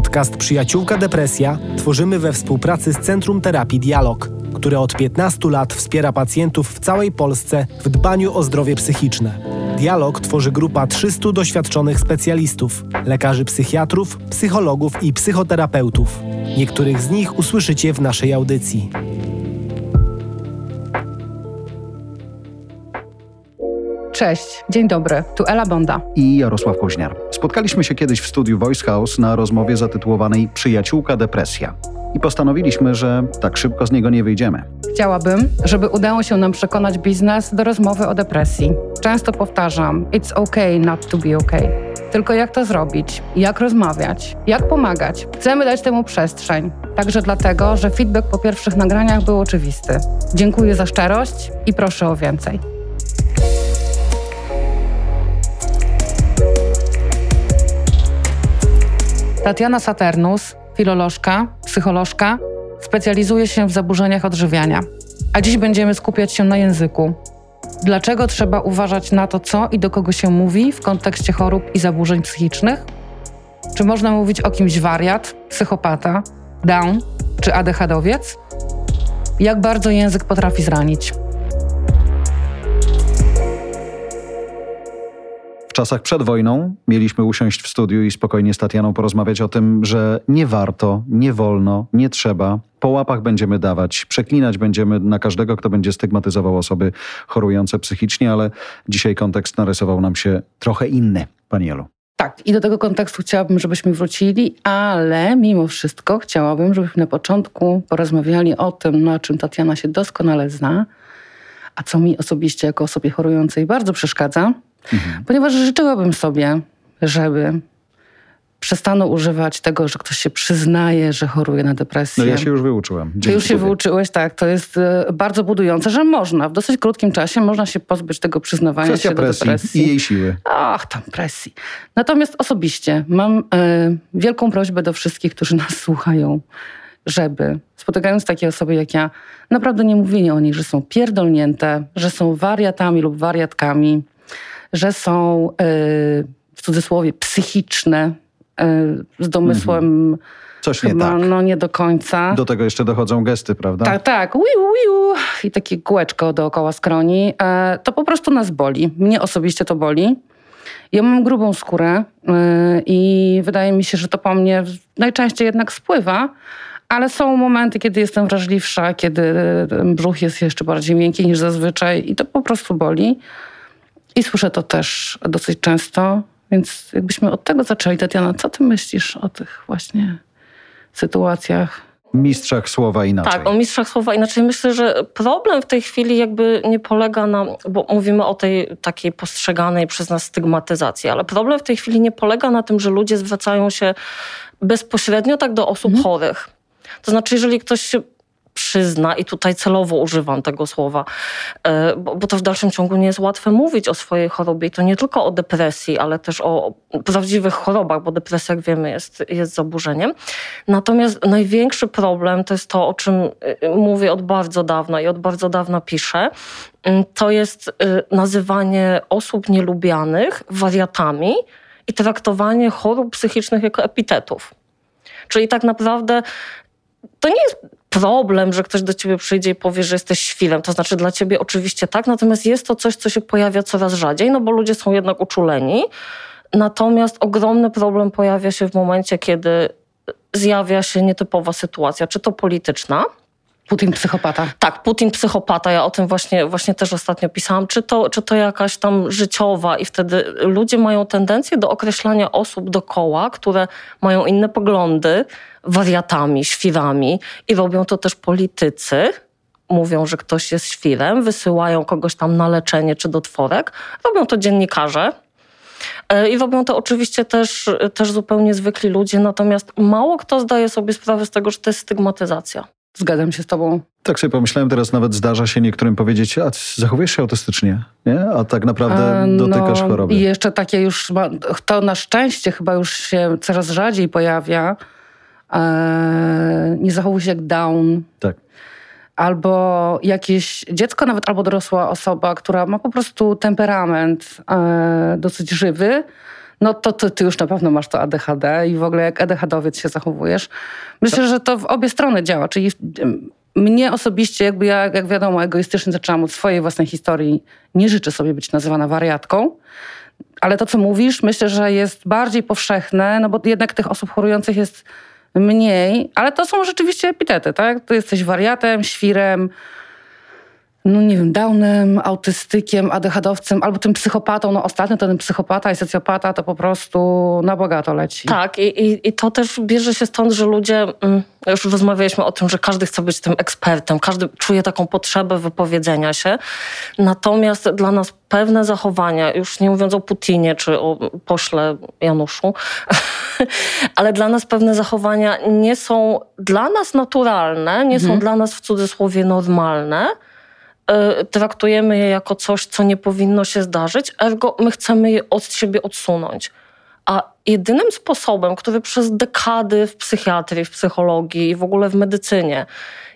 Podcast Przyjaciółka Depresja tworzymy we współpracy z Centrum Terapii Dialog, które od 15 lat wspiera pacjentów w całej Polsce w dbaniu o zdrowie psychiczne. Dialog tworzy grupa 300 doświadczonych specjalistów, lekarzy psychiatrów, psychologów i psychoterapeutów. Niektórych z nich usłyszycie w naszej audycji. Cześć, dzień dobry, tu Ela Bonda. i Jarosław Koźniar. Spotkaliśmy się kiedyś w studiu Voice House na rozmowie zatytułowanej Przyjaciółka depresja. I postanowiliśmy, że tak szybko z niego nie wyjdziemy. Chciałabym, żeby udało się nam przekonać biznes do rozmowy o depresji. Często powtarzam, it's okay not to be okay. Tylko jak to zrobić? Jak rozmawiać? Jak pomagać? Chcemy dać temu przestrzeń. Także dlatego, że feedback po pierwszych nagraniach był oczywisty. Dziękuję za szczerość i proszę o więcej. Tatiana Saturnus, filolożka, psycholożka, specjalizuje się w zaburzeniach odżywiania. A dziś będziemy skupiać się na języku. Dlaczego trzeba uważać na to, co i do kogo się mówi w kontekście chorób i zaburzeń psychicznych? Czy można mówić o kimś wariat, psychopata, down czy adechadowiec? Jak bardzo język potrafi zranić? Czasach przed wojną mieliśmy usiąść w studiu i spokojnie z Tatianą porozmawiać o tym, że nie warto, nie wolno, nie trzeba. Po łapach będziemy dawać, przeklinać będziemy na każdego, kto będzie stygmatyzował osoby chorujące psychicznie, ale dzisiaj kontekst narysował nam się trochę inny, Pani Elu. Tak, i do tego kontekstu chciałabym, żebyśmy wrócili, ale mimo wszystko chciałabym, żebyśmy na początku porozmawiali o tym, na czym Tatiana się doskonale zna, a co mi osobiście jako osobie chorującej bardzo przeszkadza, ponieważ życzyłabym sobie, żeby przestano używać tego, że ktoś się przyznaje, że choruje na depresję. No ja się już wyuczyłem. Ty Dzięki już się Tobie. wyuczyłeś, tak. To jest e, bardzo budujące, że można w dosyć krótkim czasie można się pozbyć tego przyznawania Kwestia się do presji depresji. i jej siły. Ach, tam presji. Natomiast osobiście mam e, wielką prośbę do wszystkich, którzy nas słuchają, żeby spotykając takie osoby jak ja, naprawdę nie mówienie o nich, że są pierdolnięte, że są wariatami lub wariatkami, że są e, w cudzysłowie psychiczne, e, z domysłem Coś nie chyba tak. no nie do końca. Do tego jeszcze dochodzą gesty, prawda? Tak, tak, wiu, wiu, i takie kółeczko dookoła skroni. E, to po prostu nas boli. Mnie osobiście to boli. Ja mam grubą skórę i wydaje mi się, że to po mnie najczęściej jednak spływa, ale są momenty, kiedy jestem wrażliwsza, kiedy brzuch jest jeszcze bardziej miękki niż zazwyczaj i to po prostu boli. I słyszę to też dosyć często, więc jakbyśmy od tego zaczęli. Tatiana, co ty myślisz o tych właśnie sytuacjach? Mistrzach słowa inaczej. Tak, o mistrzach słowa. Inaczej myślę, że problem w tej chwili jakby nie polega na, bo mówimy o tej takiej postrzeganej przez nas stygmatyzacji, ale problem w tej chwili nie polega na tym, że ludzie zwracają się bezpośrednio tak do osób chorych. To znaczy, jeżeli ktoś się przyzna, i tutaj celowo używam tego słowa, e, bo, bo to w dalszym ciągu nie jest łatwe mówić o swojej chorobie i to nie tylko o depresji, ale też o prawdziwych chorobach, bo depresja, jak wiemy, jest, jest zaburzeniem. Natomiast największy problem to jest to, o czym y, mówię od bardzo dawna i od bardzo dawna piszę, y, to jest y, nazywanie osób nielubianych wariatami i traktowanie chorób psychicznych jako epitetów. Czyli tak naprawdę to nie jest problem, że ktoś do ciebie przyjdzie i powie, że jesteś świrem. To znaczy dla ciebie oczywiście tak, natomiast jest to coś, co się pojawia coraz rzadziej, no bo ludzie są jednak uczuleni. Natomiast ogromny problem pojawia się w momencie, kiedy zjawia się nietypowa sytuacja, czy to polityczna, Putin psychopata. tak, Putin psychopata, ja o tym właśnie, właśnie też ostatnio pisałam, czy to, czy to jakaś tam życiowa i wtedy ludzie mają tendencję do określania osób dookoła, które mają inne poglądy, wariatami, świrami i robią to też politycy. Mówią, że ktoś jest świrem, wysyłają kogoś tam na leczenie czy do tworek. Robią to dziennikarze, E, I robią to oczywiście też, też zupełnie zwykli ludzie, natomiast mało kto zdaje sobie sprawę z tego, że to jest stygmatyzacja. Zgadzam się z tobą. Tak sobie pomyślałem, teraz nawet zdarza się niektórym powiedzieć, a ty zachowujesz się autystycznie, nie? A tak naprawdę E, dotykasz no, choroby. I jeszcze takie już, to na szczęście chyba już się coraz rzadziej pojawia. E, nie zachowuj się jak down. Tak. Albo jakieś dziecko, nawet albo dorosła osoba, która ma po prostu temperament e, dosyć żywy, no to ty, ty już na pewno masz to ADHD i w ogóle jak ADHDowiec się zachowujesz. Myślę, że to w obie strony działa, czyli mnie osobiście, jakby ja, jak wiadomo, egoistycznie zaczęłam od swojej własnej historii, nie życzę sobie być nazywana wariatką, ale to, co mówisz, myślę, że jest bardziej powszechne, no bo jednak tych osób chorujących jest mniej, ale to są rzeczywiście epitety, tak? To jesteś wariatem, świrem, no nie wiem, downem, autystykiem, ADHD-owcem, albo tym psychopatą. No ostatnio ten psychopata i socjopata to po prostu na bogato leci. Tak i, i, i to też bierze się stąd, że ludzie, mm, już rozmawialiśmy o tym, że każdy chce być tym ekspertem, każdy czuje taką potrzebę wypowiedzenia się. Natomiast dla nas pewne zachowania, już nie mówiąc o Putinie czy o pośle Januszu, ale dla nas pewne zachowania nie są dla nas naturalne, nie mhm. są dla nas w cudzysłowie normalne, traktujemy je jako coś, co nie powinno się zdarzyć, ergo my chcemy je od siebie odsunąć. A jedynym sposobem, który przez dekady w psychiatrii, w psychologii i w ogóle w medycynie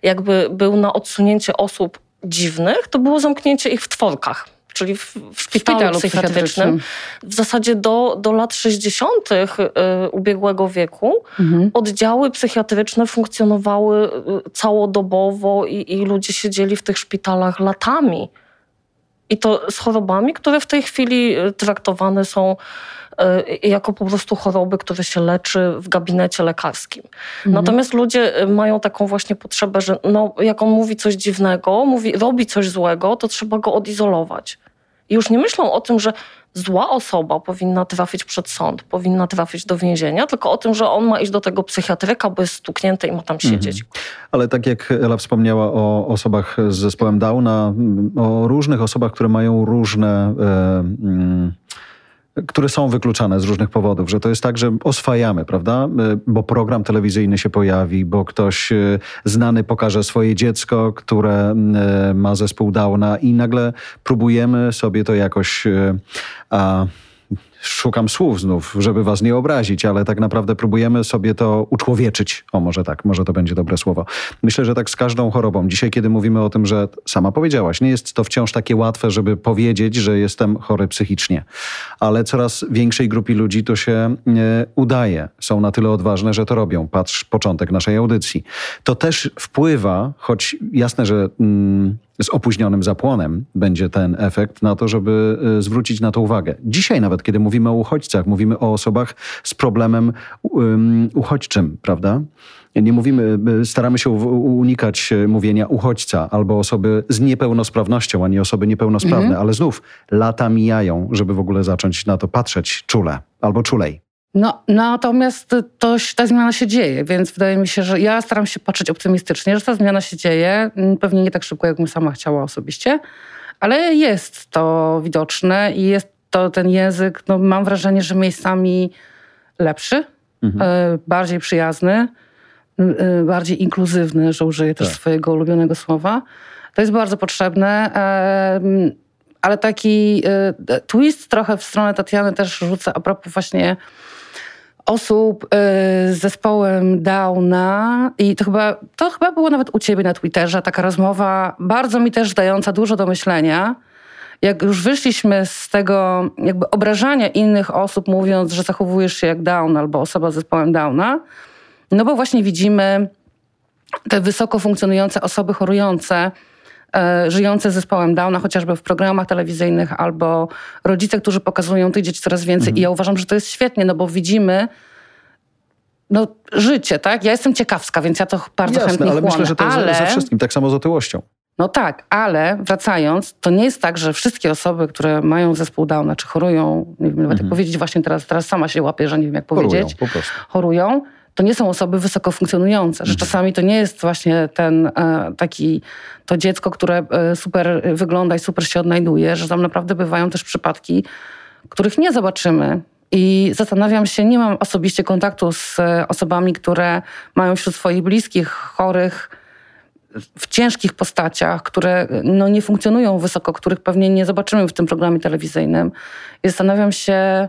jakby był na odsunięcie osób dziwnych, to było zamknięcie ich w tworkach czyli w, w szpitalu, szpitalu psychiatrycznym. W zasadzie do, do lat 60. Y, ubiegłego wieku mhm. oddziały psychiatryczne funkcjonowały y, całodobowo i, i ludzie siedzieli w tych szpitalach latami. I to z chorobami, które w tej chwili y, traktowane są jako po prostu choroby, które się leczy w gabinecie lekarskim. Mhm. Natomiast ludzie mają taką właśnie potrzebę, że no, jak on mówi coś dziwnego, mówi, robi coś złego, to trzeba go odizolować. I już nie myślą o tym, że zła osoba powinna trafić przed sąd, powinna trafić do więzienia, tylko o tym, że on ma iść do tego psychiatryka, bo jest stuknięty i ma tam siedzieć. Mhm. Ale tak jak Ela wspomniała o osobach z zespołem Downa, o różnych osobach, które mają różne... E, mm, które są wykluczane z różnych powodów, że to jest tak, że oswajamy, prawda? E, bo program telewizyjny się pojawi, bo ktoś e, znany pokaże swoje dziecko, które e, ma zespół Downa i nagle próbujemy sobie to jakoś a, szukam słów znów, żeby was nie obrazić, ale tak naprawdę próbujemy sobie to uczłowieczyć. O, może tak, może to będzie dobre słowo. Myślę, że tak z każdą chorobą. Dzisiaj, kiedy mówimy o tym, że sama powiedziałaś, nie jest to wciąż takie łatwe, żeby powiedzieć, że jestem chory psychicznie, ale coraz większej grupie ludzi to się e, udaje. Są na tyle odważne, że to robią. Patrz początek naszej audycji. To też wpływa, choć jasne, że mm, z opóźnionym zapłonem będzie ten efekt na to, żeby e, zwrócić na to uwagę. Dzisiaj nawet, kiedy mówimy o uchodźcach, mówimy o osobach z problemem um, uchodźczym, prawda? Nie mówimy, e, staramy się unikać e, mówienia uchodźca albo osoby z niepełnosprawnością, a nie osoby niepełnosprawne, mhm. ale znów lata mijają, żeby w ogóle zacząć na to patrzeć czule albo czulej. No, natomiast to, ta zmiana się dzieje, więc wydaje mi się, że ja staram się patrzeć optymistycznie, że ta zmiana się dzieje. Mm, pewnie nie tak szybko, jakbym sama chciała osobiście, ale jest to widoczne i jest to ten język, no, mam wrażenie, że miejscami lepszy, mhm. E, bardziej przyjazny, e, bardziej inkluzywny, że użyję też tak. swojego ulubionego słowa. To jest bardzo potrzebne ale taki e, twist trochę w stronę Tatiany też rzucę a propos właśnie osób y, z zespołem Downa i to chyba, to chyba było nawet u ciebie na Twitterze, taka rozmowa bardzo mi też dająca dużo do myślenia. Jak już wyszliśmy z tego jakby obrażania innych osób, mówiąc, że zachowujesz się jak Down albo osoba z zespołem Downa, no bo właśnie widzimy te wysoko funkcjonujące osoby chorujące, żyjące z zespołem Downa, chociażby w programach telewizyjnych, albo rodzice, którzy pokazują tych dzieci coraz więcej. Mhm. I ja uważam, że to jest świetnie, no bo widzimy no, życie, tak? Ja jestem ciekawska, więc ja to bardzo Jasne, chętnie ale chłonę. myślę, że to ale... ze wszystkim, tak samo z otyłością. No tak, ale wracając, to nie jest tak, że wszystkie osoby, które mają zespół Downa, czy chorują, nie wiem nawet mhm. jak powiedzieć, właśnie teraz, teraz sama się łapię, że nie wiem jak powiedzieć, chorują, po prostu. chorują to nie są osoby wysoko funkcjonujące, że mhm. czasami to nie jest właśnie ten e, taki, to dziecko, które e, super wygląda i super się odnajduje, że tam naprawdę bywają też przypadki, których nie zobaczymy. I zastanawiam się, nie mam osobiście kontaktu z e, osobami, które mają wśród swoich bliskich chorych w ciężkich postaciach, które no, nie funkcjonują wysoko, których pewnie nie zobaczymy w tym programie telewizyjnym. I zastanawiam się,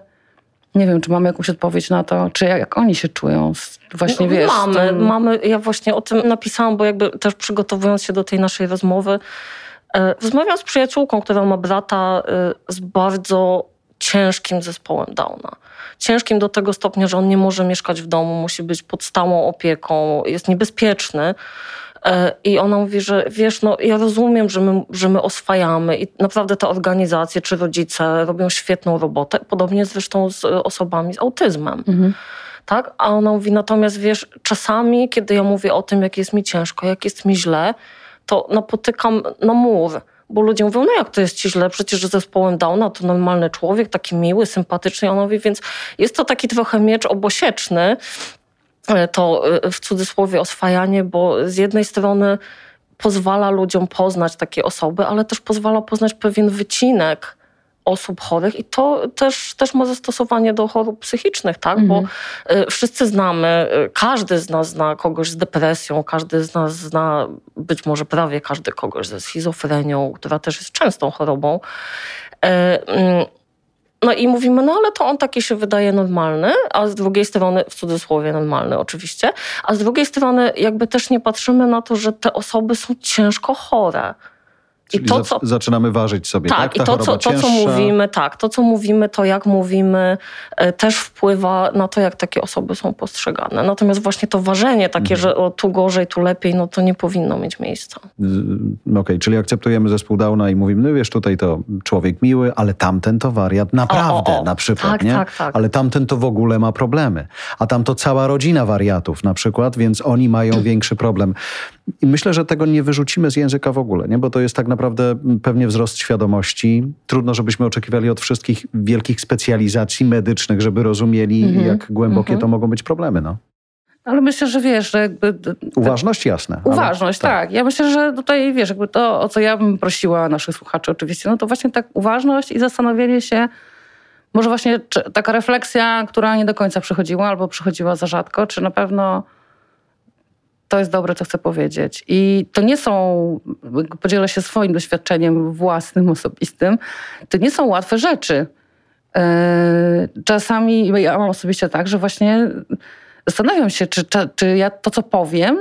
nie wiem, czy mamy jakąś odpowiedź na to, czy jak, jak oni się czują. Właśnie wiesz. Mamy, mamy. Ja właśnie o tym napisałam, bo jakby też przygotowując się do tej naszej rozmowy, e, rozmawiam z przyjaciółką, która ma brata e, z bardzo ciężkim zespołem Downa. Ciężkim do tego stopnia, że on nie może mieszkać w domu, musi być pod stałą opieką, jest niebezpieczny. E, I ona mówi, że wiesz, no ja rozumiem, że my, że my oswajamy i naprawdę te organizacje czy rodzice robią świetną robotę, podobnie zresztą z osobami z autyzmem. Mhm. Tak? A ona mówi, natomiast wiesz, czasami, kiedy ja mówię o tym, jak jest mi ciężko, jak jest mi źle, to napotykam na mur bo ludzie mówią, no jak to jest ci źle, przecież z zespołem Downa to normalny człowiek, taki miły, sympatyczny. On mówi, więc jest to taki trochę miecz obosieczny, e, to e, w cudzysłowie oswajanie, bo z jednej strony pozwala ludziom poznać takie osoby, ale też pozwala poznać pewien wycinek osób chorych i to też, też ma zastosowanie do chorób psychicznych, tak? Mhm. Bo y, wszyscy znamy, każdy z nas zna kogoś z depresją, każdy z nas zna, być może prawie każdy kogoś ze schizofrenią, która też jest częstą chorobą. Mm, no i mówimy, no ale to on taki się wydaje normalny, a z drugiej strony, w cudzysłowie normalny oczywiście, a z drugiej strony jakby też nie patrzymy na to, że te osoby są ciężko chore. Czyli I to, co, zaczynamy ważyć sobie, tak? tak? I to co, to, co mówimy, tak, to, co mówimy, to jak mówimy, e, też wpływa na to, jak takie osoby są postrzegane. Natomiast właśnie to ważenie takie, mhm. że o, tu gorzej, tu lepiej, no to nie powinno mieć miejsca. Okej, okay, czyli akceptujemy zespół Downa i mówimy, no wiesz, tutaj to człowiek miły, ale tamten to wariat naprawdę o, o, o. na przykład, tak, nie? Tak, tak. Ale tamten to w ogóle ma problemy. A tam to cała rodzina wariatów na przykład, więc oni mają większy problem. I myślę, że tego nie wyrzucimy z języka w ogóle, nie? bo to jest tak naprawdę pewnie wzrost świadomości. Trudno, żebyśmy oczekiwali od wszystkich wielkich specjalizacji medycznych, żeby rozumieli, mm-hmm. jak głębokie mm-hmm. to mogą być problemy. No. Ale myślę, że wiesz, że jakby... Uważność, jasne. Uważność, ale, tak. tak. Ja myślę, że tutaj, wiesz, jakby to, o co ja bym prosiła naszych słuchaczy oczywiście, no to właśnie tak uważność i zastanowienie się, może właśnie taka refleksja, która nie do końca przychodziła albo przychodziła za rzadko, czy na pewno to jest dobre, co chcę powiedzieć. I to nie są, podzielę się swoim doświadczeniem własnym, osobistym, to nie są łatwe rzeczy. E, czasami ja mam osobiście tak, że właśnie zastanawiam się, czy, czy ja to, co powiem,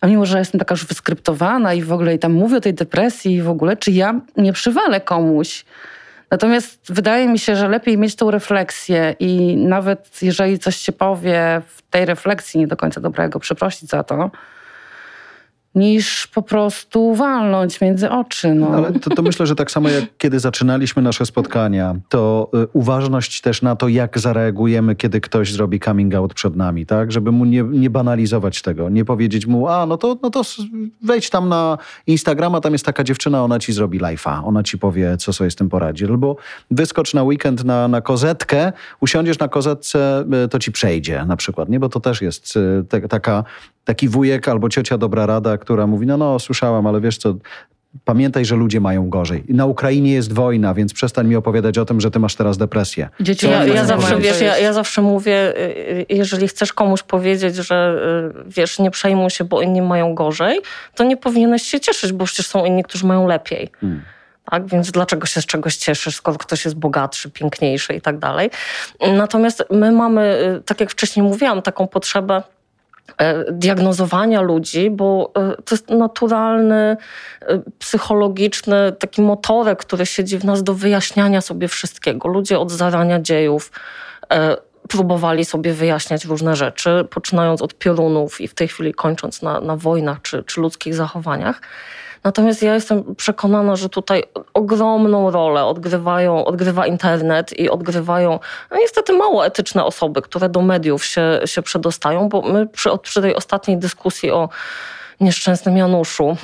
a mimo, że jestem taka już wyskryptowana i w ogóle i tam mówię o tej depresji i w ogóle, czy ja nie przywalę komuś, Natomiast wydaje mi się, że lepiej mieć tą refleksję i nawet jeżeli coś się powie w tej refleksji nie do końca dobrego, przeprosić za to, niż po prostu walnąć między oczy. No. Ale to, to, myślę, że tak samo jak kiedy zaczynaliśmy nasze spotkania, to y, uważność też na to, jak zareagujemy, kiedy ktoś zrobi coming out przed nami, tak? Żeby mu nie, nie banalizować tego, nie powiedzieć mu, a no to, no to wejdź tam na Instagrama, tam jest taka dziewczyna, ona ci zrobi live'a, ona ci powie, co sobie z tym poradzi. Albo wyskocz na weekend na, na kozetkę, usiądziesz na kozetce, y, to ci przejdzie na przykład, nie? Bo to też jest y, te, taka taki wujek albo ciocia dobra rada, która mówi, no no, słyszałam, ale wiesz co, Pamiętaj, że ludzie mają gorzej. Na Ukrainie jest wojna, więc przestań mi opowiadać o tym, że ty masz teraz depresję. Dzieci, ja, ja zawsze, wiesz, ja, ja, zawsze mówię, y, y, jeżeli chcesz komuś powiedzieć, że y, wiesz, nie przejmuj się, bo inni mają gorzej, to nie powinieneś się cieszyć, bo przecież są inni, którzy mają lepiej. Hmm. Tak? Więc dlaczego się z czegoś cieszysz, skoro ktoś jest bogatszy, piękniejszy i tak dalej. Natomiast my mamy, tak jak wcześniej mówiłam, taką potrzebę diagnozowania ludzi, bo e, to jest naturalny, e, psychologiczny taki motorek, który siedzi w nas do wyjaśniania sobie wszystkiego. Ludzie od zarania dziejów próbowali sobie wyjaśniać różne rzeczy, poczynając od piorunów i w tej chwili kończąc na, na wojnach czy, czy ludzkich zachowaniach. Natomiast ja jestem przekonana, że tutaj ogromną rolę odgrywają, odgrywa internet i odgrywają no niestety mało etyczne osoby, które do mediów się, się przedostają, bo my przy, przy tej ostatniej dyskusji o nieszczęsnym Januszu.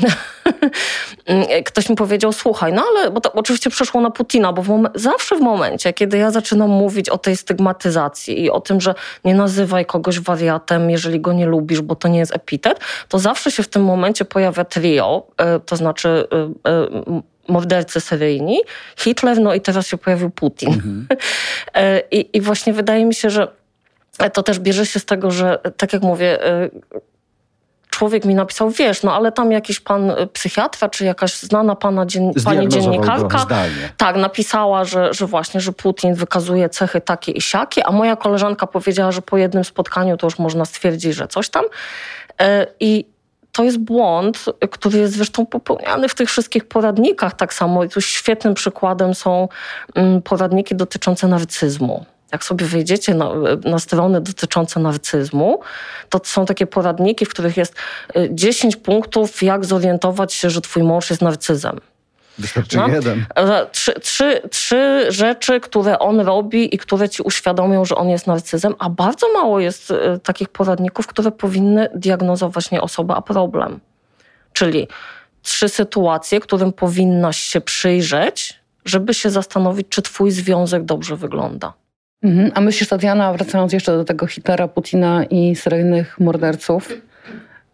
Ktoś mi powiedział, słuchaj, no ale, bo to oczywiście przeszło na Putina, bo w zawsze w momencie, kiedy ja zaczynam mówić o tej stygmatyzacji i o tym, że nie nazywaj kogoś wariatem, jeżeli go nie lubisz, bo to nie jest epitet, to zawsze się w tym momencie pojawia trio, e, to znaczy e, e, mordercy seryjni, Hitler, no i teraz się pojawił Putin. Mhm. I, I właśnie wydaje mi się, że to też bierze się z tego, że tak jak mówię, człowiek mi napisał, wiesz, no ale tam jakiś pan y, psychiatra, czy jakaś znana pana dzien pani dziennikarka, tak, napisała, że, że właśnie, że Putin wykazuje cechy takie i siakie, a moja koleżanka powiedziała, że po jednym spotkaniu to już można stwierdzić, że coś tam. E, I to jest błąd, który jest zresztą popełniany w tych wszystkich poradnikach tak samo. I tu świetnym przykładem są mm, poradniki dotyczące narcyzmu. Jak sobie wejdziecie na, na strony dotyczące narcyzmu, to są takie poradniki, w których jest 10 y, punktów, jak zorientować się, że twój mąż jest narcyzem. Wystarczy no? jeden. Trzy, trzy, trzy rzeczy, które on robi i które ci uświadomią, że on jest narcyzem, a bardzo mało jest y, takich poradników, które powinny diagnozować nie osobę, a problem. Czyli trzy sytuacje, którym powinnaś się przyjrzeć, żeby się zastanowić, czy twój związek dobrze wygląda. Mhm. A myślisz, Tatiana, wracając jeszcze do tego Hitlera, Putina i seryjnych morderców,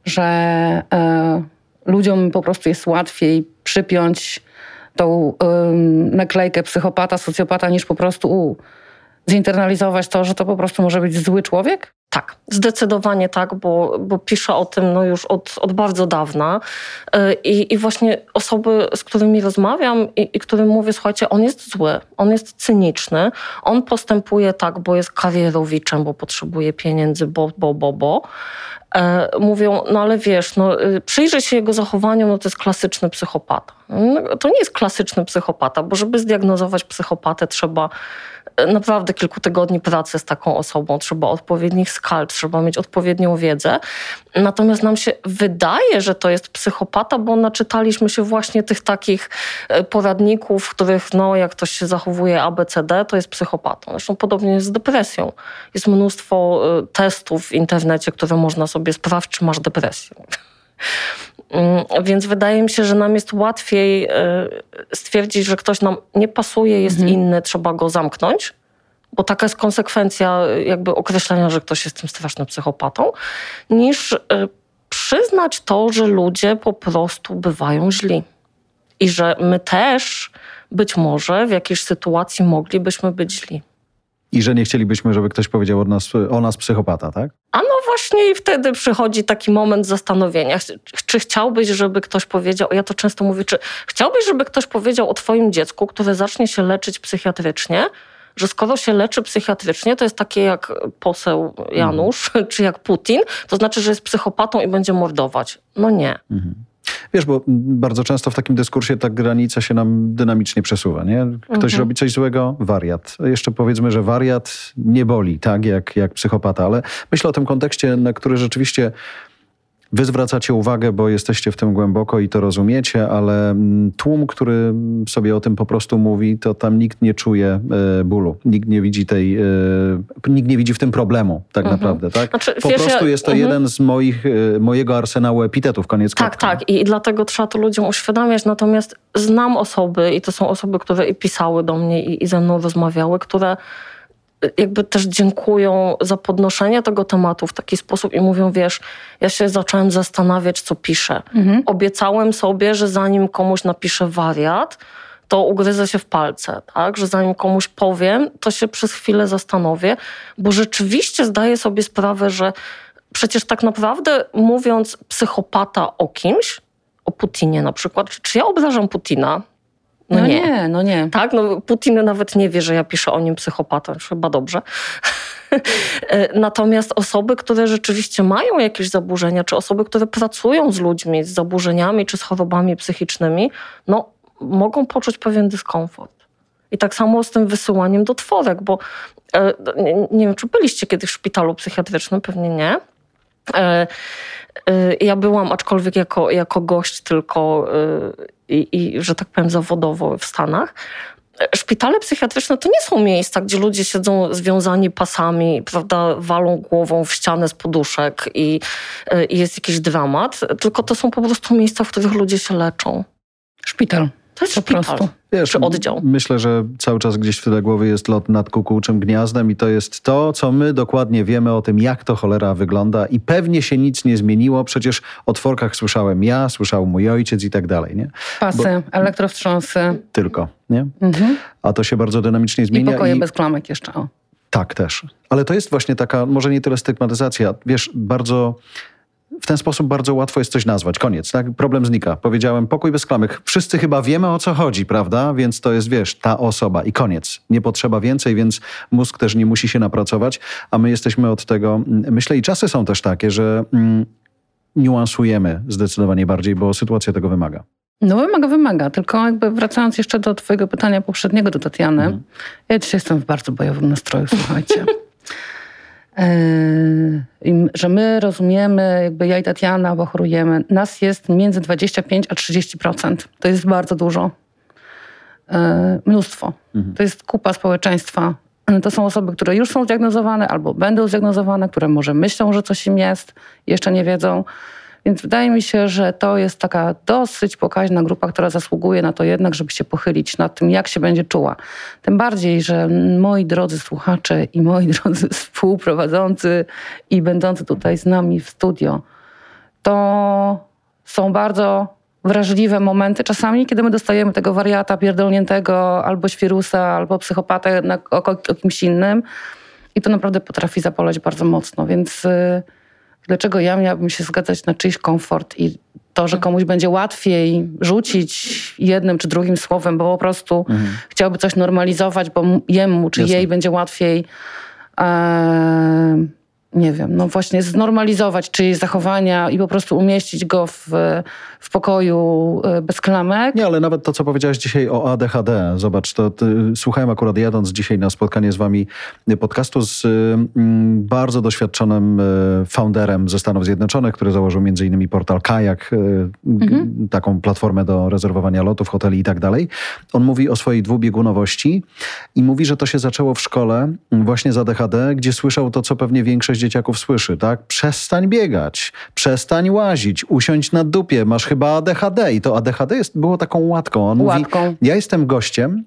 że e, ludziom po prostu jest łatwiej przypiąć tą naklejkę psychopata, socjopata, niż po prostu u, zinternalizować to, że to po prostu może być zły człowiek? Tak, zdecydowanie tak, bo, bo piszę o tym no już od, od bardzo dawna y, I, i właśnie osoby, z którymi rozmawiam i, i którym mówię, słuchajcie, on jest zły, on jest cyniczny, on postępuje tak, bo jest karierowiczem, bo potrzebuje pieniędzy, bo, bo, bo, bo. E, mówią, no ale wiesz, no, y, przyjrzeć się jego zachowaniu, no to jest klasyczny psychopata. No, to nie jest klasyczny psychopata, bo żeby zdiagnozować psychopatę trzeba naprawdę kilku tygodni pracy z taką osobą, trzeba odpowiednich skal, trzeba mieć odpowiednią wiedzę. Natomiast nam się wydaje, że to jest psychopata, bo naczytaliśmy się właśnie tych takich e, poradników, w których no, jak ktoś się zachowuje ABCD, to jest psychopatą. Zresztą podobnie jest z depresją. Jest mnóstwo e, testów w internecie, które można sobie sprawdzić, czy masz depresję. Mm, więc wydaje mi się, że nam jest łatwiej e, stwierdzić, że ktoś nam nie pasuje, jest mhm. inny, trzeba go zamknąć, bo taka jest konsekwencja e, jakby określenia, że ktoś jest tym strasznym psychopatą, niż e, przyznać to, że ludzie po prostu bywają źli. I że my też być może w jakiejś sytuacji moglibyśmy być źli. I że nie chcielibyśmy, żeby ktoś powiedział o nas, o nas psychopata, tak? A no właśnie i wtedy przychodzi taki moment zastanowienia. Czy chciałbyś, żeby ktoś powiedział, ja to często mówię, czy chciałbyś, żeby ktoś powiedział o twoim dziecku, które zacznie się leczyć psychiatrycznie, że skoro się leczy psychiatrycznie, to jest takie jak poseł Janusz, mhm. czy jak Putin, to znaczy, że jest psychopatą i będzie mordować. No nie. Mhm. Wiesz, bo bardzo często w takim dyskursie ta granica się nam dynamicznie przesuwa, nie? Ktoś mhm. robi coś złego, wariat. Jeszcze powiedzmy, że wariat nie boli, tak, jak, jak psychopata, ale myślę o tym kontekście, na który rzeczywiście Wy zwracacie uwagę, bo jesteście w tym głęboko i to rozumiecie, ale mm, tłum, który sobie o tym po prostu mówi, to tam nikt nie czuje e, bólu. Nikt nie widzi tej, e, nikt nie widzi w tym problemu tak mhm. naprawdę, tak? Znaczy, po wiesz, prostu jest to mhm. jeden z moich, e, mojego arsenału epitetów, koniec Tak, tak I, i dlatego trzeba to ludziom uświadamiać, natomiast znam osoby i to są osoby, które i pisały do mnie i, i ze mną rozmawiały, które jakby też dziękują za podnoszenie tego tematu w taki sposób i mówią, wiesz, ja się zacząłem zastanawiać, co piszę. Mhm. Obiecałem sobie, że zanim komuś napiszę wariat, to ugryzę się w palce, tak? Że zanim komuś powiem, to się przez chwilę zastanowię, bo rzeczywiście zdaję sobie sprawę, że przecież tak naprawdę mówiąc psychopata o kimś, o Putinie na przykład, czy ja obrażam Putina? No, no nie. nie. no nie. Tak, no Putin nawet nie wie, że ja piszę o nim psychopatę, chyba dobrze. Natomiast osoby, które rzeczywiście mają jakieś zaburzenia, czy osoby, które pracują z ludźmi z zaburzeniami czy z chorobami psychicznymi, no mogą poczuć pewien dyskomfort. I tak samo z tym wysyłaniem do tworek, bo e, nie, nie wiem, czy byliście kiedyś w szpitalu psychiatrycznym, pewnie nie. E, e, ja byłam, aczkolwiek jako, jako gość tylko i, i, że tak powiem, zawodowo w Stanach. Szpitale psychiatryczne to nie są miejsca, gdzie ludzie siedzą związani pasami, prawda, walą głową w ścianę z poduszek i, i jest jakiś dramat, tylko to są po prostu miejsca, w których ludzie się leczą. Szpital. To jest po szpital. prostu. Wiesz, czy oddział. Myślę, że cały czas gdzieś w tyle głowy jest lot nad kukułczym gniazdem i to jest to, co my dokładnie wiemy o tym, jak to cholera wygląda i pewnie się nic nie zmieniło. Przecież o tworkach słyszałem ja, słyszał mój ojciec i tak dalej, nie? Pasy, Bo... elektrowstrząsy. Tylko, nie? Mhm. A to się bardzo dynamicznie zmienia. I pokoje i... bez klamek jeszcze, o. Tak, też. Ale to jest właśnie taka, może nie tyle stygmatyzacja, wiesz, bardzo w ten sposób bardzo łatwo jest coś nazwać. Koniec, tak? Problem znika. Powiedziałem pokój bez klamek. Wszyscy chyba wiemy o co chodzi, prawda? Więc to jest, wiesz, ta osoba i koniec. Nie potrzeba więcej, więc mózg też nie musi się napracować, a my jesteśmy od tego, mm, myślę, i czasy są też takie, że mm, niuansujemy zdecydowanie bardziej, bo sytuacja tego wymaga. No wymaga, wymaga. Tylko jakby wracając jeszcze do twojego pytania poprzedniego do Tatiany. Mhm. Ja dzisiaj jestem w bardzo bojowym nastroju, słuchajcie. Yy, że my rozumiemy, jakby ja i Tatiana, bo chorujemy, nas jest między 25 a 30%. To jest bardzo dużo. Yy, mnóstwo. Mhm. To jest kupa społeczeństwa. To są osoby, które już są zdiagnozowane albo będą zdiagnozowane, które może myślą, że coś im jest, jeszcze nie wiedzą. Więc wydaje mi się, że to jest taka dosyć pokaźna grupa, która zasługuje na to jednak, żeby się pochylić nad tym, jak się będzie czuła. Tym bardziej, że moi drodzy słuchacze i moi drodzy współprowadzący i będący tutaj z nami w studio, to są bardzo wrażliwe momenty czasami, kiedy my dostajemy tego wariata pierdolniętego albo świrusa, albo psychopatę o, kimś innym. I to naprawdę potrafi zapolać bardzo mocno, więc... Yy, Dlaczego ja miałabym się zgadzać na czyjś komfort i to, że komuś będzie łatwiej rzucić jednym czy drugim słowem, bo po prostu mhm. chciałby coś normalizować, bo jemu czy Jasne. jej będzie łatwiej. E, nie wiem, no właśnie znormalizować czyjeś zachowania i po prostu umieścić go w, w pokoju e, bez klamek. Nie, ale nawet to, co powiedziałeś dzisiaj o ADHD, zobacz, to słuchałem akurat jadąc dzisiaj na spotkanie z wami podcastu z mm, bardzo doświadczonym e, founderem ze Stanów Zjednoczonych, który założył między innymi portal Kajak, mhm. taką platformę do rezerwowania lotów, hoteli i tak dalej. On mówi o swojej dwubiegunowości i mówi, że to się zaczęło w szkole właśnie z ADHD, gdzie słyszał to, co pewnie większość dzieciaków słyszy, tak? Przestań biegać, przestań łazić, usiądź na dupie, masz chyba ADHD. I to ADHD jest, było taką łatką. On łatką. Mówi, ja jestem gościem,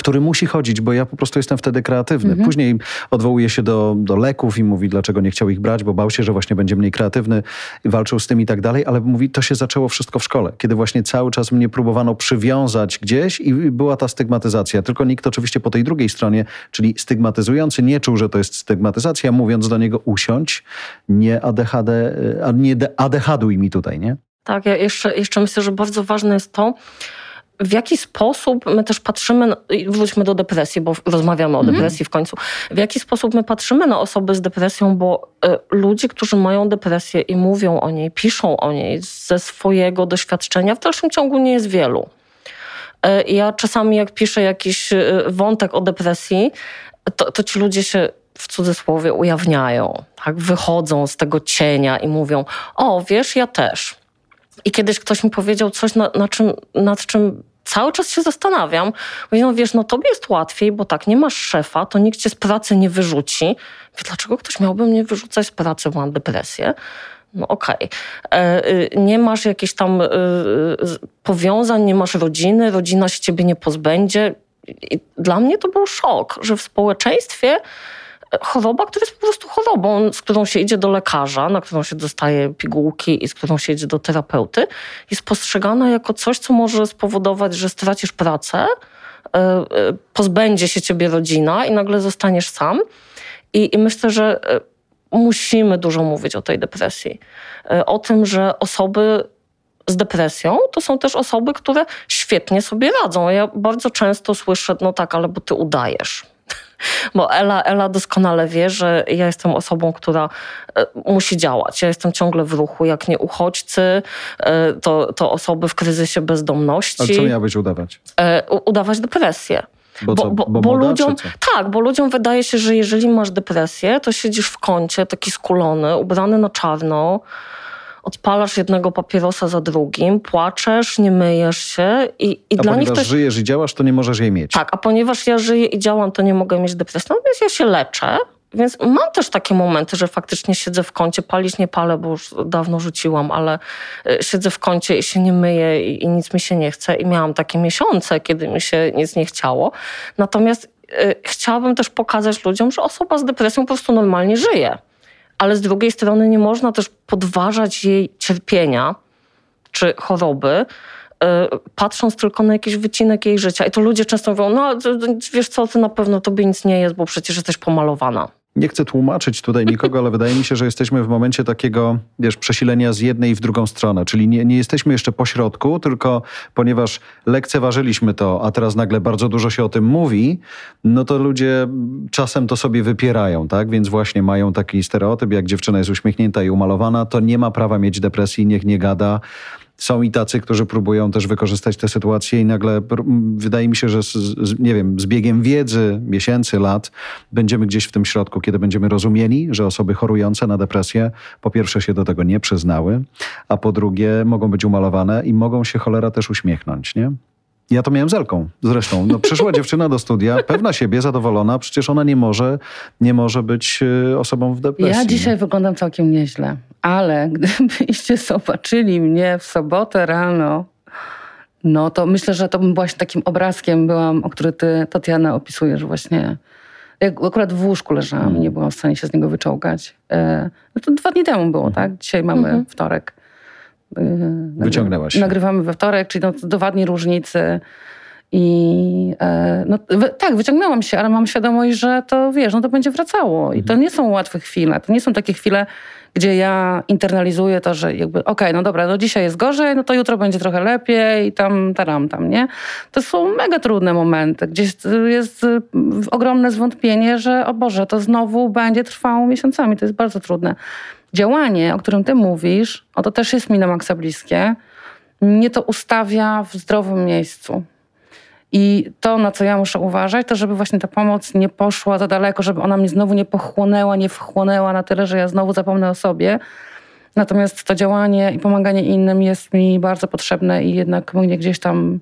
który musi chodzić, bo ja po prostu jestem wtedy kreatywny. Mhm. Później odwołuje się do, do leków i mówi, dlaczego nie chciał ich brać, bo bał się, że właśnie będzie mniej kreatywny i walczył z tym i tak dalej, ale mówi, to się zaczęło wszystko w szkole, kiedy właśnie cały czas mnie próbowano przywiązać gdzieś i była ta stygmatyzacja. Tylko nikt oczywiście po tej drugiej stronie, czyli stygmatyzujący, nie czuł, że to jest stygmatyzacja, mówiąc do niego usiądź, nie ADHD, nie ADHDuj mi tutaj, nie? Tak, ja jeszcze, jeszcze myślę, że bardzo ważne jest to, w jaki sposób my też patrzymy, wróćmy do depresji, bo rozmawiamy o mhm. depresji w końcu, w jaki sposób my patrzymy na osoby z depresją, bo y, ludzie, którzy mają depresję i mówią o niej, piszą o niej ze swojego doświadczenia, w dalszym ciągu nie jest wielu. Y, ja czasami jak piszę jakiś y, wątek o depresji, to, to ci ludzie się w cudzysłowie ujawniają, tak? wychodzą z tego cienia i mówią, o wiesz, ja też. I kiedyś ktoś mi powiedział coś, na, na czym, nad czym cały czas się zastanawiam. Mówię, no wiesz, no tobie jest łatwiej, bo tak, nie masz szefa, to nikt cię z pracy nie wyrzuci. Mówię, dlaczego ktoś miałby mnie wyrzucać z pracy, bo mam depresję? No okej. Okay. E, y, nie masz jakichś tam y, powiązań, nie masz rodziny, rodzina się ciebie nie pozbędzie. I dla mnie to był szok, że w społeczeństwie choroba, która jest po prostu chorobą, z którą się idzie do lekarza, na którą się dostaje pigułki i z którą się idzie do terapeuty, jest postrzegana jako coś, co może spowodować, że stracisz pracę, e, e, pozbędzie się ciebie rodzina i nagle zostaniesz sam. I, i myślę, że e, musimy dużo mówić o tej depresji. O tym, że osoby z depresją to są też osoby, które świetnie sobie radzą. Ja bardzo często słyszę, no tak, ale bo ty udajesz. Bo Ela, Ela doskonale wie, że ja jestem osobą, która e, musi działać. Ja jestem ciągle w ruchu. Jak nie uchodźcy, e, to, to osoby w kryzysie bezdomności. Ale co miałabyś udawać? E, udawać depresję. Bo, co, bo, bo, bo ludziom, tak, bo ludziom wydaje się, że jeżeli masz depresję, to siedzisz w kącie, taki skulony, ubrany na czarno, odpalasz jednego papierosa za drugim, płaczesz, nie myjesz się i, i a dla nich to... żyjesz i działasz, to nie możesz jej mieć. Tak, a ponieważ ja żyję i działam, to nie mogę mieć depresji. No więc ja się leczę, więc mam też takie momenty, że faktycznie siedzę w kącie, palić nie palę, bo już dawno rzuciłam, ale y, siedzę w kącie i się nie myję i, i nic mi się nie chce. I miałam takie miesiące, kiedy mi się nic nie chciało. Natomiast y, chciałabym też pokazać ludziom, że osoba z depresją po prostu normalnie żyje ale z drugiej strony nie można też podważać jej cierpienia czy choroby, e, patrząc tylko na jakiś wycinek jej życia. I to ludzie często mówią, no wiesz co, ty na pewno tobie nic nie jest, bo przecież jesteś pomalowana. Nie chcę tłumaczyć tutaj nikogo, ale wydaje mi się, że jesteśmy w momencie takiego, wiesz, przesilenia z jednej i w drugą stronę. Czyli nie, nie jesteśmy jeszcze po środku, tylko ponieważ lekceważyliśmy to, a teraz nagle bardzo dużo się o tym mówi, no to ludzie czasem to sobie wypierają, tak? Więc właśnie mają taki stereotyp, jak dziewczyna jest uśmiechnięta i umalowana, to nie ma prawa mieć depresji, niech nie gada są i tacy, którzy próbują też wykorzystać tę sytuację i nagle wydaje mi się, że z, z, nie wiem, z biegiem wiedzy, miesięcy, lat, będziemy gdzieś w tym środku, kiedy będziemy rozumieli, że osoby chorujące na depresję po pierwsze się do tego nie przyznały, a po drugie mogą być umalowane i mogą się cholera też uśmiechnąć, nie? Ja to miałem z Elką zresztą. No, przyszła dziewczyna do studia, pewna siebie, zadowolona, przecież ona nie może, nie może być y, osobą w depresji. Ja dzisiaj wyglądam całkiem nieźle, ale gdybyście zobaczyli mnie w sobotę rano, no to myślę, że to bym właśnie takim obrazkiem byłam, o który ty, Tatiana, opisujesz właśnie. Jak akurat w łóżku leżałam i nie mm. byłam w stanie się z niego wyczołgać. E, no to dwa dni temu było, tak? Dzisiaj mamy mhm. wtorek. Y, Wyciągnęłaś. Nagrywamy we wtorek, czyli no, dwa dni różnicy. I e, no, tak, wyciągnęłam się, ale mam świadomość, że to wiesz, no to będzie wracało. I to mhm. nie są łatwe chwile. To nie są takie chwile, gdzie ja internalizuję to, że jakby okej, okay, no dobra, no dzisiaj jest gorzej, no to jutro będzie trochę lepiej i tam, taram, tam, nie? To są mega trudne momenty, gdzie jest ogromne zwątpienie, że o Boże, to znowu będzie trwało miesiącami. To jest bardzo trudne działanie, o którym ty mówisz, o to też jest mi na maksa bliskie, mnie to ustawia w zdrowym miejscu. I to, na co ja muszę uważać, to żeby właśnie ta pomoc nie poszła za daleko, żeby ona mnie znowu nie pochłonęła, nie wchłonęła na tyle, że ja znowu zapomnę o sobie. Natomiast to działanie i pomaganie innym jest mi bardzo potrzebne i jednak mnie gdzieś tam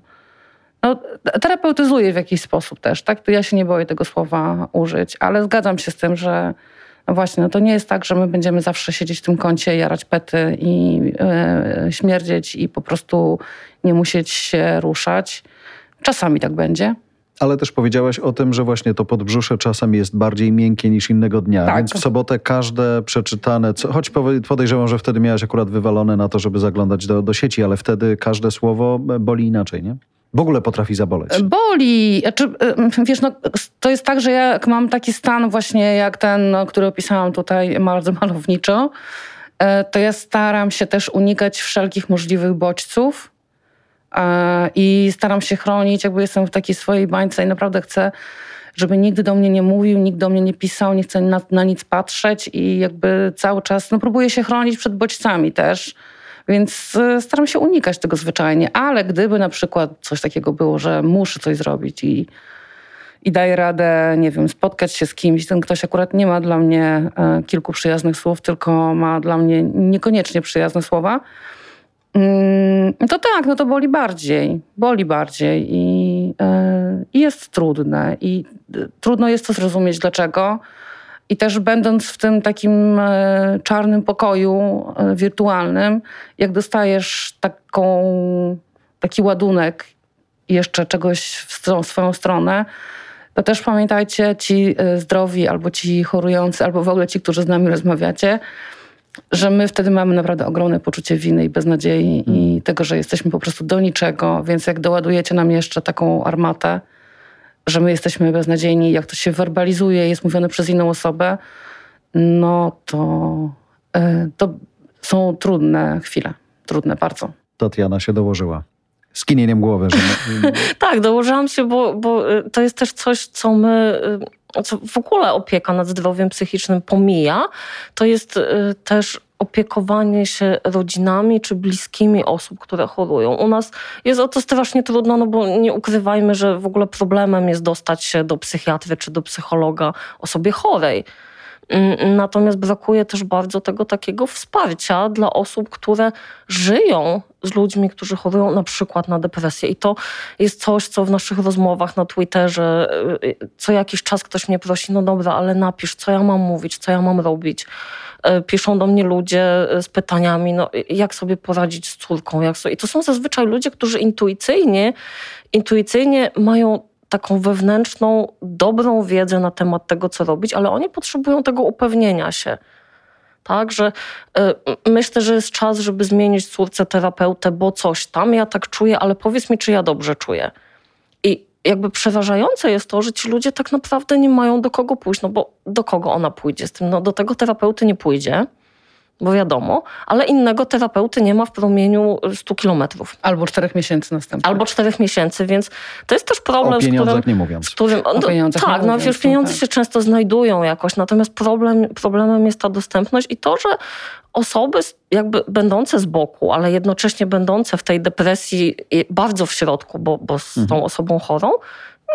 no, terapeutyzuje w jakiś sposób też. Tak? To ja się nie boję tego słowa użyć, ale zgadzam się z tym, że właśnie, no to nie jest tak, że my będziemy zawsze siedzieć w tym kącie, jarać pety i e, śmierdzieć i po prostu nie musieć się ruszać. Czasami tak będzie. Ale też powiedziałaś o tym, że właśnie to podbrzusze czasem jest bardziej miękkie niż innego dnia. Tak. Więc w sobotę każde przeczytane, co, choć podejrzewam, że wtedy miałaś akurat wywalone na to, żeby zaglądać do, do sieci, ale wtedy każde słowo boli inaczej, nie? W ogóle potrafi zaboleć. Boli. Znaczy, wiesz, no, to jest tak, że jak mam taki stan właśnie jak ten, no, który opisałam tutaj bardzo malowniczo, e, to ja staram się też unikać wszelkich możliwych bodźców e, i staram się chronić, jakby jestem w takiej swojej bańce i naprawdę chcę, żeby nigdy do mnie nie mówił, nikt do mnie nie pisał, nie chcę na, na nic patrzeć i jakby cały czas, no próbuję się chronić przed bodźcami też więc e, staram się unikać tego zwyczajnie, ale gdyby na przykład coś takiego było, że muszę coś zrobić i, i daję radę, nie wiem, spotkać się z kimś, ten ktoś akurat nie ma dla mnie e, kilku przyjaznych słów, tylko ma dla mnie niekoniecznie przyjazne słowa, mm, to tak, no to boli bardziej, boli bardziej i, e, i jest trudne i trudno jest to zrozumieć dlaczego, i też będąc w tym takim e, czarnym pokoju e, wirtualnym, jak dostajesz taką, taki ładunek jeszcze czegoś w swoją stronę, to też pamiętajcie, ci e, zdrowi, albo ci chorujący, albo w ogóle ci, którzy z nami rozmawiacie, że my wtedy mamy naprawdę ogromne poczucie winy i beznadziei i tego, że jesteśmy po prostu do niczego, więc jak doładujecie nam jeszcze taką armatę, że my jesteśmy beznadziejni, jak to się werbalizuje, jest mówione przez inną osobę, no to, e, to są trudne chwile. Trudne bardzo. Tatiana się dołożyła skinieniem głowy. Że tak, dołożyłam się, bo, bo e, to jest też coś, co my, e, co w ogóle opieka nad zdrowiem psychicznym pomija. To jest też opiekowanie się rodzinami czy bliskimi osób, które chorują. U nas jest o to strasznie trudno, no bo nie ukrywajmy, że w ogóle problemem jest dostać się do psychiatry czy do psychologa osobie chorej. Natomiast brakuje też bardzo tego takiego wsparcia dla osób, które żyją z ludźmi, którzy chorują na przykład na depresję. I to jest coś, co w naszych rozmowach na Twitterze y, y, co jakiś czas ktoś mnie prosi, no dobra, ale napisz, co ja mam mówić, co ja mam robić. Y, piszą do mnie ludzie z pytaniami, no, jak sobie poradzić z córką. Jak sobie... I to są zazwyczaj ludzie, którzy intuicyjnie, intuicyjnie mają taką wewnętrzną, dobrą wiedzę na temat tego, co robić, ale oni potrzebują tego upewnienia się. Tak, że y, myślę, że jest czas, żeby zmienić córce terapeutę, bo coś tam ja tak czuję, ale powiedz mi, czy ja dobrze czuję. I jakby przeważające jest to, że ci ludzie tak naprawdę nie mają do kogo pójść, no bo do kogo ona pójdzie z tym? No do tego terapeuty nie pójdzie, bo wiadomo, ale innego terapeuty nie ma w promieniu 100 kilometrów. Albo czterech miesięcy następnie. Albo czterech miesięcy, więc to jest też problem, o pieniądzach z którym... nie mówiąc. Z którym, O pieniądzach tak, nie no mówiąc, wiesz, no pieniądze tak. się często znajdują jakoś, natomiast problem, problemem jest ta dostępność i to, że osoby jakby będące z boku, ale jednocześnie będące w tej depresji bardzo w środku, bo, bo z tą osobą chorą,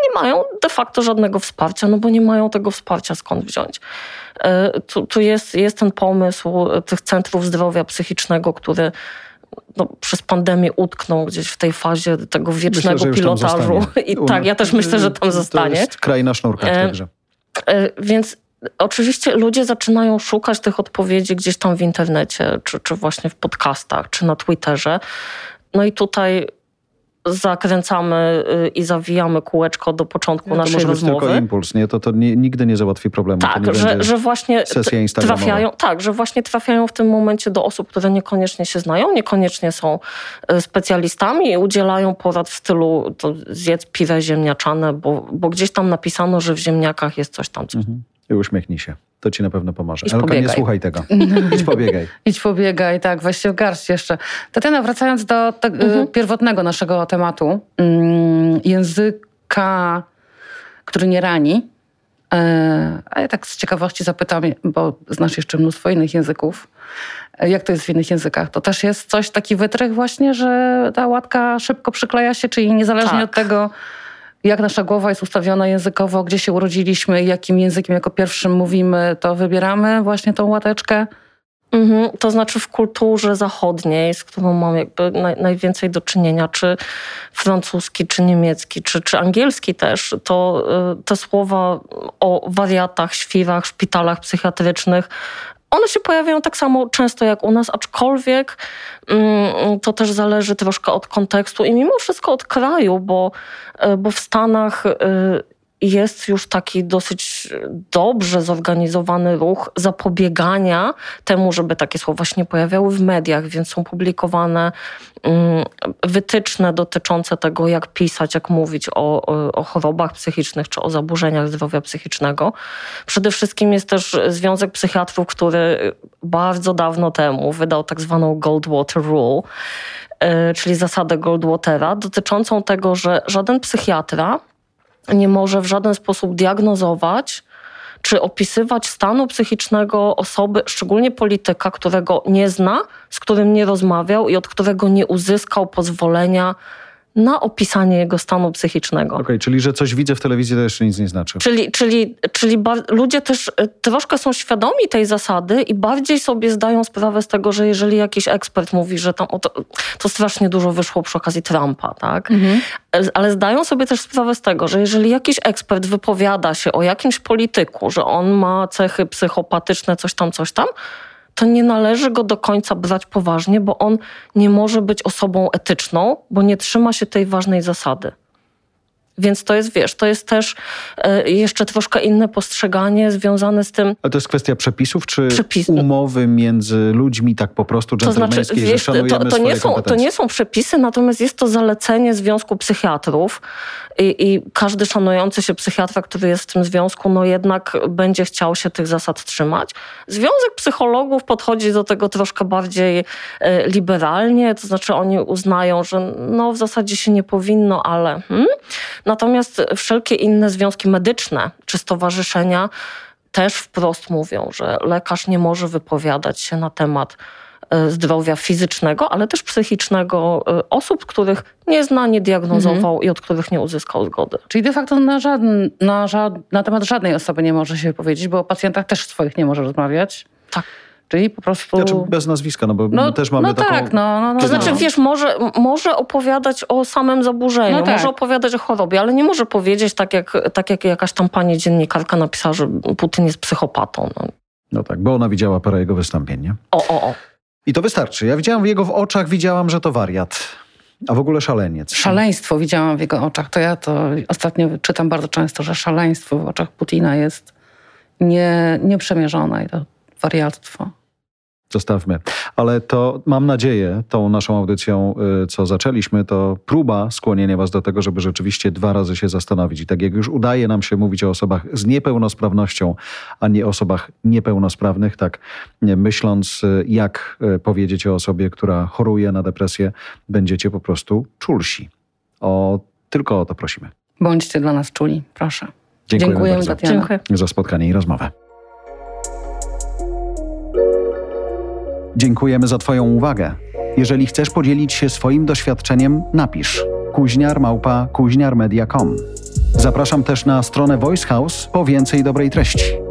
nie mają de facto żadnego wsparcia, no bo nie mają tego wsparcia skąd wziąć. E, Tu, tu jest, jest ten pomysł e, tych centrów zdrowia psychicznego, który no, przez pandemię utknął gdzieś w tej fazie tego wiecznego tam pilotażu. I tak, ja też myślę, że tam zostanie. To jest kraina sznurka E, także. Więc oczywiście ludzie zaczynają szukać tych odpowiedzi gdzieś tam w internecie, czy, czy właśnie w podcastach, czy na Twitterze. No i tutaj zakręcamy y, i zawijamy kółeczko do początku Nie, to naszej może być rozmowy. tylko impuls, nie? To, to nie, nigdy nie załatwi problemu. to Tak, że, że właśnie trafiają, tak, że właśnie trafiają w tym momencie do osób, które niekoniecznie się znają, niekoniecznie są e, specjalistami i udzielają porad w stylu to zjedz piwę ziemniaczane, bo, bo gdzieś tam napisano, że w ziemniakach jest coś tam. Mhm. I uśmiechnij się. To ci na pewno pomoże. Idź Elka, nie pobiegaj. słuchaj tego. Idź pobiegaj. Idź pobiegaj, tak, weź się w garść jeszcze. Tatiana, wracając do te, Mhm. pierwotnego naszego tematu, mm, języka, który nie rani, e, a ja tak z ciekawości zapytam, bo znasz jeszcze mnóstwo innych języków, e, jak to jest w innych językach? To też jest coś, taki wytrych właśnie, że ta łatka szybko przykleja się, czyli niezależnie Tak. od tego, jak nasza głowa jest ustawiona językowo, gdzie się urodziliśmy, jakim językiem jako pierwszym mówimy, to wybieramy właśnie tą łateczkę. Mhm, to znaczy w kulturze zachodniej, z którą mam jakby naj, najwięcej do czynienia, czy francuski, czy niemiecki, czy, czy angielski też, to y, te słowa o wariatach, świrach, szpitalach psychiatrycznych, one się pojawiają tak samo często jak u nas, aczkolwiek mm, to też zależy troszkę od kontekstu i mimo wszystko od kraju, bo, y, bo w Stanach y, jest już taki dosyć dobrze zorganizowany ruch zapobiegania temu, żeby takie słowa się nie pojawiały w mediach, więc są publikowane mm, wytyczne dotyczące tego, jak pisać, jak mówić o, o, chorobach psychicznych czy o zaburzeniach zdrowia psychicznego. Przede wszystkim jest też Związek Psychiatrów, który bardzo dawno temu wydał tak zwaną Goldwater Rule, y, czyli zasadę Goldwatera, dotyczącą tego, że żaden psychiatra nie może w żaden sposób diagnozować czy opisywać stanu psychicznego osoby, szczególnie polityka, którego nie zna, z którym nie rozmawiał i od którego nie uzyskał pozwolenia na opisanie jego stanu psychicznego. Okej, czyli że coś widzę w telewizji, to jeszcze nic nie znaczy. Czyli, czyli, czyli ludzie też y, troszkę są świadomi tej zasady i bardziej sobie zdają sprawę z tego, że jeżeli jakiś ekspert mówi, że tam, o to, to strasznie dużo wyszło przy okazji Trumpa, tak? Ale zdają sobie też sprawę z tego, że jeżeli jakiś ekspert wypowiada się o jakimś polityku, że on ma cechy psychopatyczne, coś tam, coś tam, to nie należy go do końca brać poważnie, bo on nie może być osobą etyczną, bo nie trzyma się tej ważnej zasady. Więc to jest, wiesz, to jest też e, jeszcze troszkę inne postrzeganie związane z tym, Ale to jest kwestia przepisów, czy Przepis- umowy między ludźmi tak po prostu To znaczy, dżentelmeńskiej, że wiesz, to, to, nie są, to nie są przepisy, natomiast jest to zalecenie Związku Psychiatrów i, i każdy szanujący się psychiatra, który jest w tym związku, no jednak będzie chciał się tych zasad trzymać. Związek Psychologów podchodzi do tego troszkę bardziej e, liberalnie, to znaczy oni uznają, że no w zasadzie się nie powinno, ale... Hmm? Natomiast wszelkie inne związki medyczne czy stowarzyszenia też wprost mówią, że lekarz nie może wypowiadać się na temat e, zdrowia fizycznego, ale też psychicznego e, osób, których nie zna, nie diagnozował i od których nie uzyskał zgody. Czyli de facto na, żadn, na, żad, na temat żadnej osoby nie może się powiedzieć, bo o pacjentach też swoich nie może rozmawiać. Tak. Czyli po prostu... Znaczy bez nazwiska, no bo no, my też mamy no taką... tak, no, no, no, To Kiedy- no. znaczy, wiesz, może, może opowiadać o samym zaburzeniu, No tak. może opowiadać o chorobie, ale nie może powiedzieć tak jak, tak jak jakaś tam pani dziennikarka napisała, że Putin jest psychopatą. No. No tak, bo ona widziała parę jego wystąpień, nie? O, o, o. I to wystarczy. Ja widziałam w jego w oczach, widziałam, że to wariat. A w ogóle szaleniec. Szaleństwo widziałam w jego oczach. To ja to ostatnio czytam bardzo często, że szaleństwo w oczach Putina jest nie, nieprzemierzone i to wariactwo. Zostawmy. Ale to mam nadzieję, tą naszą audycją, y, co zaczęliśmy, to próba skłonienia Was do tego, żeby rzeczywiście dwa razy się zastanowić. I tak jak już udaje nam się mówić o osobach z niepełnosprawnością, a nie osobach niepełnosprawnych, tak myśląc, y, jak y, powiedzieć o osobie, która choruje na depresję, będziecie po prostu czulsi. O, tylko o to prosimy. Bądźcie dla nas czuli, proszę. Dziękujemy, Dziękujemy bardzo Tatiana. Dziękuję. za spotkanie i rozmowę. Dziękujemy za Twoją uwagę. Jeżeli chcesz podzielić się swoim doświadczeniem, napisz kuźniarmałpa kuźniarmedia.com. Zapraszam też na stronę Voice House po więcej dobrej treści.